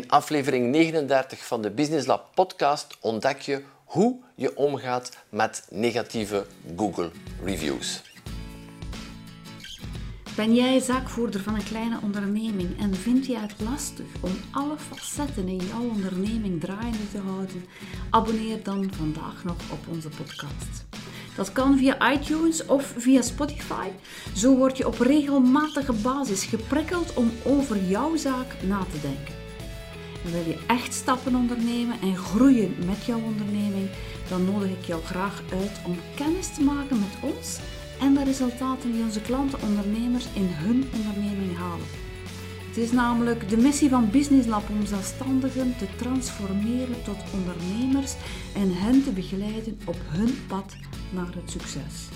In aflevering 39 van de Business Lab podcast ontdek je hoe je omgaat met negatieve Google reviews. Ben jij zaakvoerder van een kleine onderneming en vind jij het lastig om alle facetten in jouw onderneming draaiende te houden? Abonneer dan vandaag nog op onze podcast. Dat kan via iTunes of via Spotify. Zo word je op regelmatige basis geprikkeld om over jouw zaak na te denken. Wil je echt stappen ondernemen en groeien met jouw onderneming, dan nodig ik jou graag uit om kennis te maken met ons en de resultaten die onze klanten ondernemers in hun onderneming halen. Het is namelijk de missie van Business Lab om zelfstandigen te transformeren tot ondernemers en hen te begeleiden op hun pad naar het succes.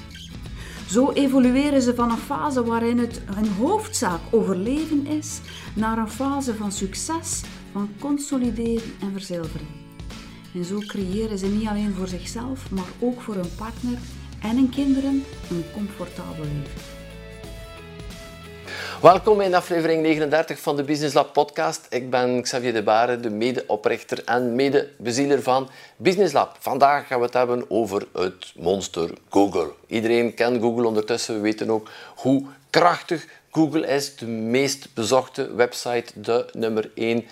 Zo evolueren ze van een fase waarin het hun hoofdzaak overleven is, naar een fase van succes, van consolideren en verzilveren. En zo creëren ze niet alleen voor zichzelf, maar ook voor hun partner en hun kinderen een comfortabel leven. Welkom in aflevering 39 van de Business Lab podcast. Ik ben Xavier de Bare, de medeoprichter en medebezieler van Business Lab. Vandaag gaan we het hebben over het monster Google. Iedereen kent Google ondertussen. We weten ook hoe krachtig Google is. De meest bezochte website, de nummer 1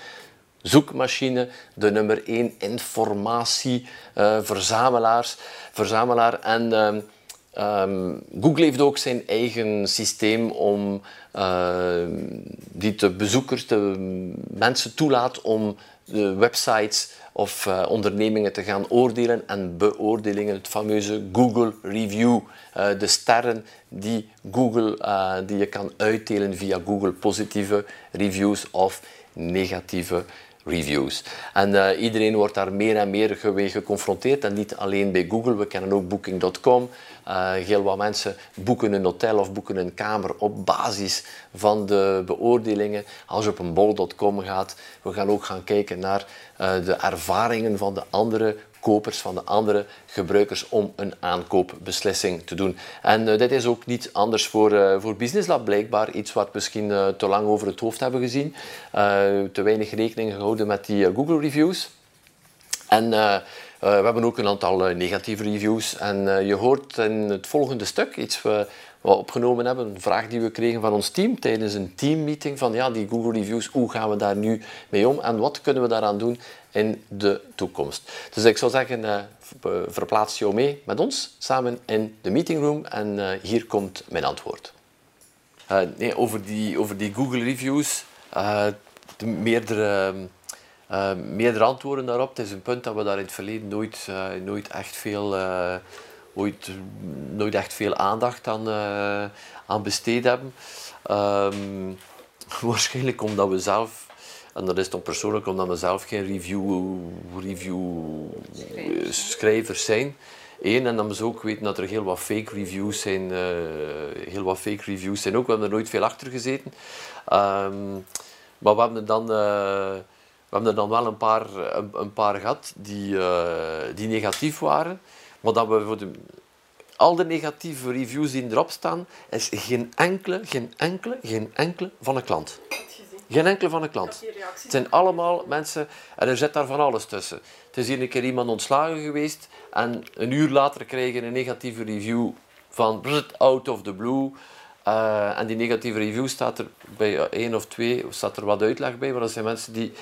zoekmachine, de nummer 1 informatieverzamelaars, verzamelaar. En ehm, ehm, Google heeft ook zijn eigen systeem om uh, die bezoekers, de mensen toelaat om de websites of uh, ondernemingen te gaan oordelen en beoordelingen, het fameuze Google Review, uh, de sterren die, Google, uh, die je kan uitdelen via Google, positieve reviews of negatieve reviews. En uh, iedereen wordt daar meer en meer mee geconfronteerd. En niet alleen bij Google, we kennen ook Booking.com. Uh, heel wat mensen boeken een hotel of boeken een kamer op basis van de beoordelingen. Als je op een bol.com gaat, we gaan ook gaan kijken naar uh, de ervaringen van de andere kopers, van de andere gebruikers om een aankoopbeslissing te doen. En uh, dit is ook niet anders voor, uh, voor Business Lab blijkbaar. Iets wat misschien uh, te lang over het hoofd hebben gezien. te weinig rekening gehouden met die Google reviews. En we hebben ook een aantal negatieve reviews. En je hoort in het volgende stuk iets wat we opgenomen hebben, een vraag die we kregen van ons team tijdens een teammeeting van ja, die Google reviews, hoe gaan we daar nu mee om en wat kunnen we daaraan doen in de toekomst. Dus ik zou zeggen, uh, verplaats jou mee met ons samen in de meetingroom en uh, hier komt mijn antwoord. Nee, over, die, over die Google reviews, de meerdere, meerdere antwoorden daarop. Het is een punt dat we daar in het verleden nooit, nooit echt veel ooit nooit echt veel aandacht aan, uh, aan besteed hebben. Um, waarschijnlijk omdat we zelf, en dat is toch persoonlijk omdat we zelf geen review, review schrijvers zijn. Eén, en dan we ook weten dat er heel wat fake reviews zijn. Uh, heel wat fake reviews zijn ook. We hebben er nooit veel achter gezeten. Um, maar we hebben dan... Uh, we hebben er dan wel een paar, een, een paar gehad die, uh, die negatief waren. Maar dat we voor de, al de negatieve reviews die erop staan, is geen enkele, geen enkele, geen enkele van een klant. Geen enkele van een klant. Het zijn allemaal mensen, en er zit daar van alles tussen. Het is hier een keer iemand ontslagen geweest en een uur later krijgen een negatieve review van out of the blue. Uh, en die negatieve review staat er bij één of twee, staat er wat uitleg bij, maar dat zijn mensen die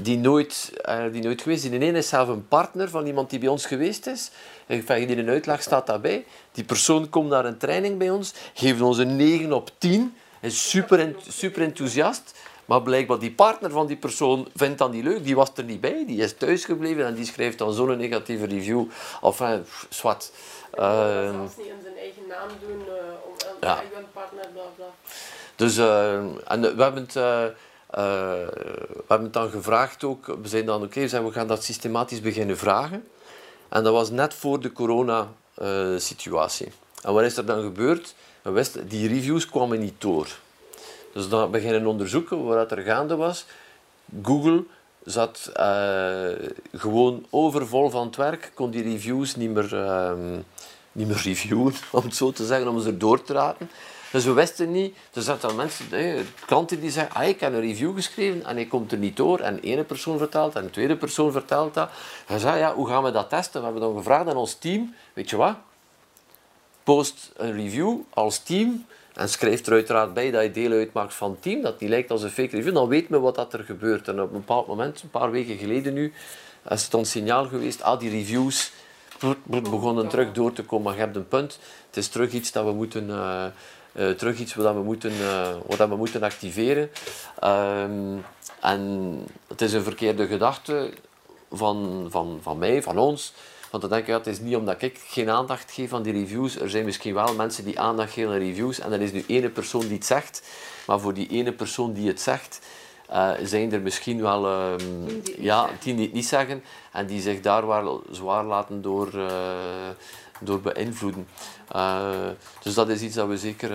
die nooit, uh, die nooit geweest Die ene is zelf een partner van iemand die bij ons geweest is. En in een uitleg staat daarbij. Die persoon komt naar een training bij ons, geeft ons een 9 op 10, is super, super enthousiast. Maar blijkbaar die partner van die persoon vindt dat niet leuk. Die was er niet bij, die is thuisgebleven en die schrijft dan zo'n negatieve review. Enfin, zwart. Uh, zelfs niet in zijn eigen naam doen, uh, om een ja. eigen partner, bla bla. Dus uh, en we hebben het we hebben het dan gevraagd ook. We zijn dan oké, okay, we gaan dat systematisch beginnen vragen. En dat was net voor de corona-situatie. en wat is er dan gebeurd? We wisten, die reviews kwamen niet door. Dus dan beginnen onderzoeken wat er gaande was. Google zat uh, gewoon overvol van het werk, kon die reviews niet meer, uh, niet meer reviewen, om het zo te zeggen, om ze door te raten. Dus we wisten niet, er zaten mensen, klanten die zeggen, ah, ik heb een review geschreven en ik komt er niet door. En ene persoon vertelt en de tweede persoon vertelt dat. Hij zei, ja, hoe gaan we dat testen? We hebben dan gevraagd aan ons team, weet je wat? Post een review als team en schrijf er uiteraard bij dat je deel uitmaakt van het team, dat die lijkt als een fake review. Dan weet men wat dat er gebeurt. En op een bepaald moment, een paar weken geleden nu, is het ons signaal geweest, ah, die reviews begonnen terug door te komen. Maar je hebt een punt. Het is terug iets dat we moeten, uh, uh, terug iets wat we moeten, uh, wat we moeten activeren. Ehm, en het is een verkeerde gedachte van, van, van mij, van ons. Want dan denk ik, ja, het is niet omdat ik geen aandacht geef aan die reviews. Er zijn misschien wel mensen die aandacht geven aan reviews. En dat is nu ene persoon die het zegt. Maar voor die ene persoon die het zegt, uh, zijn er misschien wel um, ja, tien die het niet zeggen en die zich daar wel zwaar laten door, uh, door beïnvloeden. Uh, dus dat is iets dat we zeker,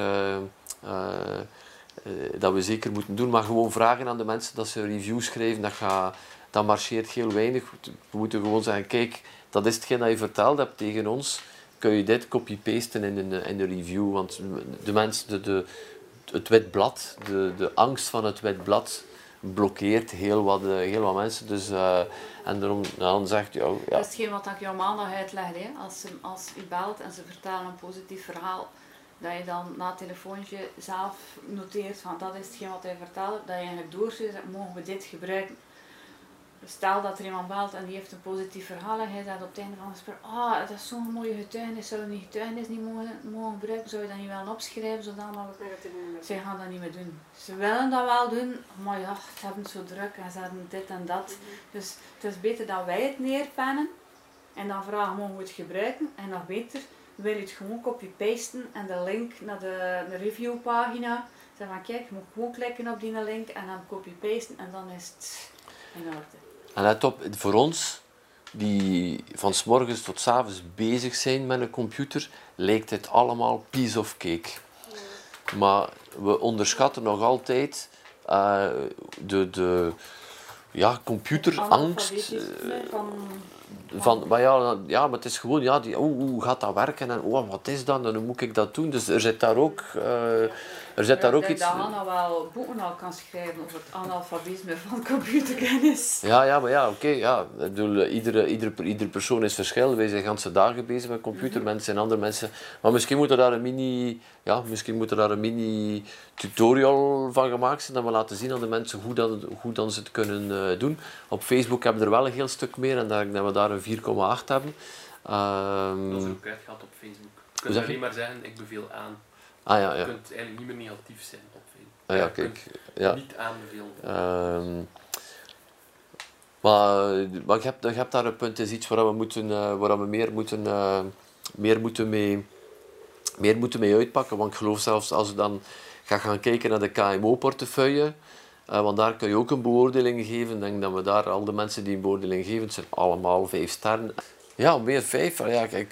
dat we zeker moeten doen. Maar gewoon vragen aan de mensen dat ze reviews schrijven, dat, gaat, dat marcheert heel weinig. We moeten gewoon zeggen, kijk, dat is hetgeen dat je verteld hebt tegen ons. Kun je dit copy-pasten in, in, in de review? Want de mensen, de, de, het wit blad, de, de angst van het wit blad blokkeert heel wat, uh, heel wat mensen. Dus, uh, en daarom dan zegt je, oh, ja. Dat is hetgeen wat ik jou maandag uitleg. Hè. Als, ze, als u belt en ze vertellen een positief verhaal, dat je dan na het telefoontje zelf noteert van dat is hetgeen wat hij vertelt, dat je eigenlijk doorstuurt, mogen we dit gebruiken stel dat er iemand belt en die heeft een positief verhaal en hij zegt op het einde van het gesprek, ah, dat is zo'n mooie getuigenis, zou je die getuigenis niet mogen, mogen gebruiken, zou je dat niet wel opschrijven, zodat we... Zij gaan dat niet meer doen. Ze willen dat wel doen, maar ja, ze hebben het zo druk en ze hebben dit en dat. Mhm. Dus het is beter dat wij het neerpennen en dan vragen, mogen we het gebruiken? En nog beter, wil je het gewoon copy-pasten en de link naar de, de reviewpagina, zeg van kijk, je moet gewoon klikken op die link en dan copy-pasten en dan is het in orde. En let op, voor ons, die van s morgens tot s avonds bezig zijn met een computer, lijkt het allemaal piece of cake. Maar we onderschatten nog altijd uh, de, de ja, computerangst. Uh, van, van, maar ja, ja, maar het is gewoon, ja, die, oh, hoe gaat dat werken en oh, wat is dat en hoe moet ik dat doen? Dus er zit daar ook... Uh, er zit daar ook iets... dat Hanna wel boeken al kan schrijven over het analfabisme van computerkennis. Ja, ja, maar ja, oké. ja. Ik bedoel, iedere, iedere, iedere persoon is verschillend. Wij zijn ganse dagen bezig met computermensen en andere mensen. Maar misschien moet er daar een mini, ja, misschien moet er daar een mini tutorial van gemaakt zijn. Dat we laten zien aan de mensen hoe, dat, hoe dan ze het kunnen uh, doen. Op Facebook hebben we er wel een heel stuk meer en dat, dat we daar een 4,8 hebben. Um, dat is ook uitgehaald op Facebook. Je kunt alleen maar zeggen, ik beveel aan. Ah, ja, ja. Je kunt eigenlijk niet meer negatief zijn op. Ah, ja, kijk. Ja. Niet aanbevelen. Um, maar, maar je, hebt, je hebt daar een punt, is iets waar we, moeten, uh, waar we meer, moeten, uh, meer, moeten mee, meer moeten mee uitpakken. Want ik geloof zelfs als we dan gaan, gaan kijken naar de KMO-portefeuille, uh, want daar kun je ook een beoordeling geven. Ik denk dat we daar, al de mensen die een beoordeling geven, zijn allemaal vijf sterren. Ja, meer vijf. Ja, ik,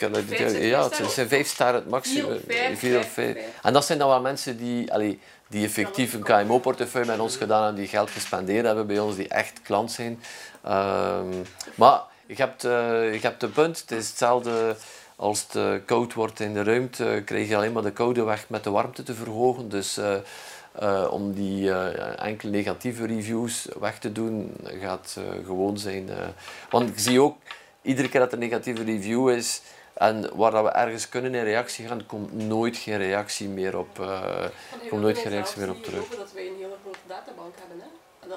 ja, het zijn vijf sterren het maximum. Vier of vijf. En dat zijn dan wel mensen die, allee, die effectief een KMO-portefeuille met ons gedaan hebben, die geld gespendeerd hebben bij ons, die echt klant zijn. Um, maar je hebt, uh, je hebt een punt, het is hetzelfde als het uh, koud wordt in de ruimte, krijg je alleen maar de koude weg met de warmte te verhogen. Dus uh, uh, om die enkele negatieve reviews weg te doen, gaat gewoon zijn. want ik zie ook iedere keer dat er een negatieve review is en waar dat we ergens kunnen in reactie gaan, komt nooit geen reactie meer op, uh, komt nooit geen reactie meer op terug. dat wij een hele grote databank hebben, hè?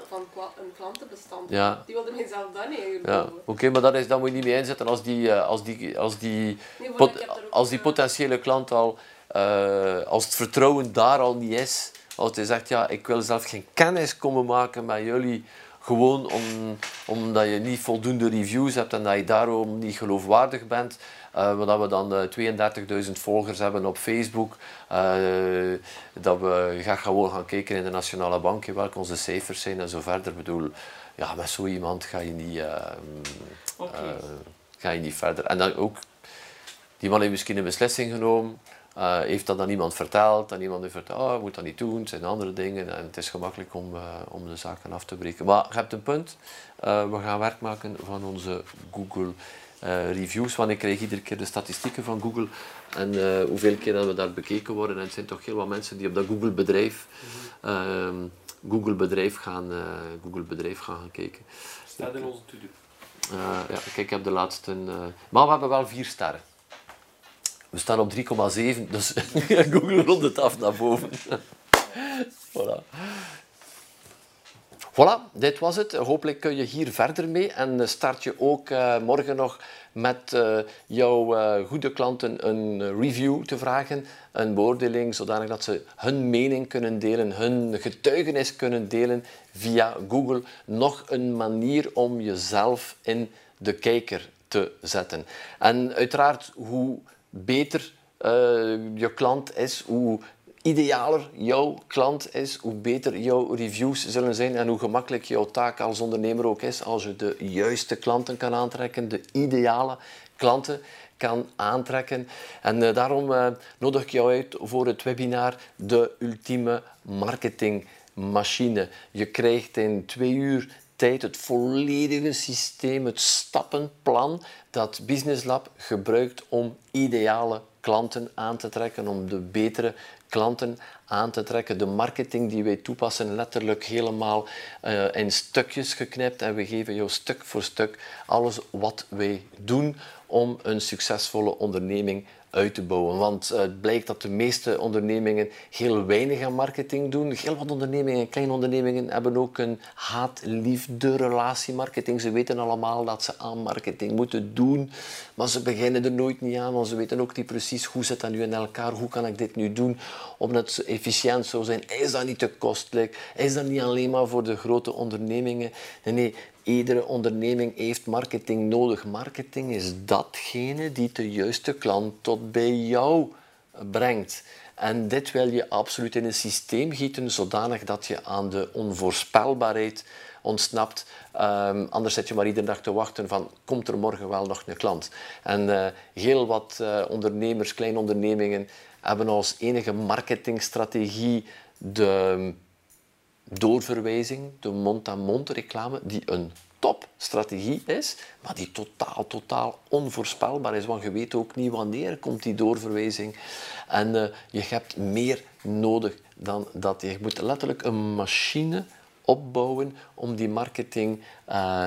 van een klantenbestand. Ja. Die wilde mij zelf dan niet Ja, oké, maar dat, is, dat moet je niet mee inzetten als die, eh, als die, als die, pot, als die potentiële klant al, uh, als het vertrouwen daar al niet is, als hij zegt, ja, ik wil zelf geen kennis komen maken met jullie, gewoon om, omdat je niet voldoende reviews hebt en dat je daarom niet geloofwaardig bent. Uh, dat we dan uh, 32.000 volgers hebben op Facebook. Uh, dat we gaan gewoon gaan kijken in de Nationale Bank welke onze cijfers zijn en zo verder. Ik bedoel, ja, met zo iemand ga je niet, okay. ga je niet verder. En dan ook, die man heeft misschien een beslissing genomen. Uh, heeft dat dan iemand verteld en iemand heeft verteld, oh, je moet dat niet doen, het zijn andere dingen en het is gemakkelijk om, uh, om de zaken af te breken. Maar je hebt een punt, uh, we gaan werk maken van onze Google reviews, want ik krijg iedere keer de statistieken van Google en hoeveel keer dat we daar bekeken worden. En het zijn toch heel wat mensen die op dat Google bedrijf, ehm, Google bedrijf gaan, Google bedrijf gaan, gaan kijken. Staat in onze to-do. ja, kijk, ik heb de laatste... maar we hebben wel vier sterren. We staan op 3,7, dus Google rondt het af naar boven. voilà. Voilà, dit was het. Hopelijk kun je hier verder mee en start je ook uh, morgen nog met uh, jouw uh, goede klanten een review te vragen, een beoordeling, zodanig dat ze hun mening kunnen delen, hun getuigenis kunnen delen via Google. Nog een manier om jezelf in de kijker te zetten. En uiteraard, hoe beter uh, je klant is, hoe idealer jouw klant is, hoe beter jouw reviews zullen zijn en hoe gemakkelijk jouw taak als ondernemer ook is als je de juiste klanten kan aantrekken, de ideale klanten kan aantrekken. En uh, daarom uh, nodig ik jou uit voor het webinar De Ultieme Marketingmachine. Je krijgt in twee uur het volledige systeem, het stappenplan dat Business Lab gebruikt om ideale klanten aan te trekken, om de betere klanten aan te trekken. De marketing die wij toepassen, letterlijk helemaal uh, in stukjes geknipt. En we geven jou stuk voor stuk alles wat wij doen om een succesvolle onderneming uit te bouwen. Want uh, het blijkt dat de meeste ondernemingen heel weinig aan marketing doen. Heel wat ondernemingen, kleine ondernemingen, hebben ook een haat-liefde relatie marketing. Ze weten allemaal dat ze aan marketing moeten doen, maar ze beginnen er nooit niet aan, want ze weten ook niet precies hoe zit dat nu in elkaar, hoe kan ik dit nu doen om het efficiënt zou zijn. Is dat niet te kostelijk? Is dat niet alleen maar voor de grote ondernemingen? Nee, nee Iedere onderneming heeft marketing nodig. Marketing is datgene die de juiste klant tot bij jou brengt. En dit wil je absoluut in een systeem gieten, zodanig dat je aan de onvoorspelbaarheid ontsnapt. Um, anders zit je maar iedere dag te wachten van, komt er morgen wel nog een klant? En uh, heel wat uh, ondernemers, kleine ondernemingen, hebben als enige marketingstrategie de doorverwijzing, de mond-aan-mond reclame, die een topstrategie is, maar die totaal, totaal onvoorspelbaar is. Want je weet ook niet wanneer komt die doorverwijzing. En uh, je hebt meer nodig dan dat. Je moet letterlijk een machine opbouwen om die marketing, uh,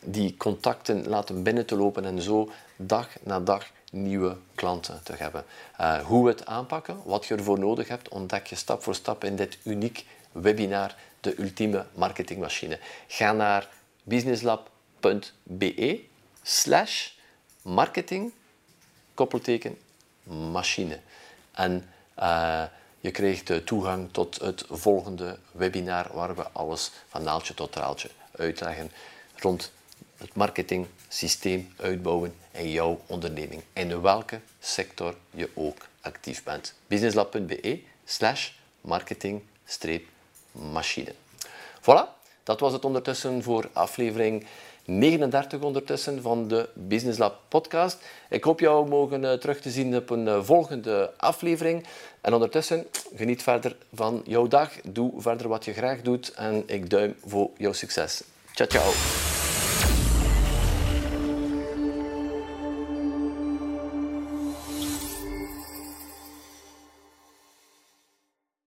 die contacten laten binnen te lopen en zo dag na dag nieuwe klanten te hebben. Uh, hoe we het aanpakken, wat je ervoor nodig hebt, ontdek je stap voor stap in dit uniek webinar De Ultieme Marketingmachine. Ga naar businesslab.be slash marketing koppelteken machine. En uh, je krijgt toegang tot het volgende webinar waar we alles van naaldje tot traaltje uitleggen rond het marketingsysteem uitbouwen in jouw onderneming. In welke sector je ook actief bent. businesslab.be slash marketing machine. Voilà, dat was het ondertussen voor aflevering 39 ondertussen van de Business Lab podcast. Ik hoop jou mogen uh, terug te zien op een uh, volgende aflevering. En ondertussen, geniet verder van jouw dag. Doe verder wat je graag doet en ik duim voor jouw succes. Ciao, ciao.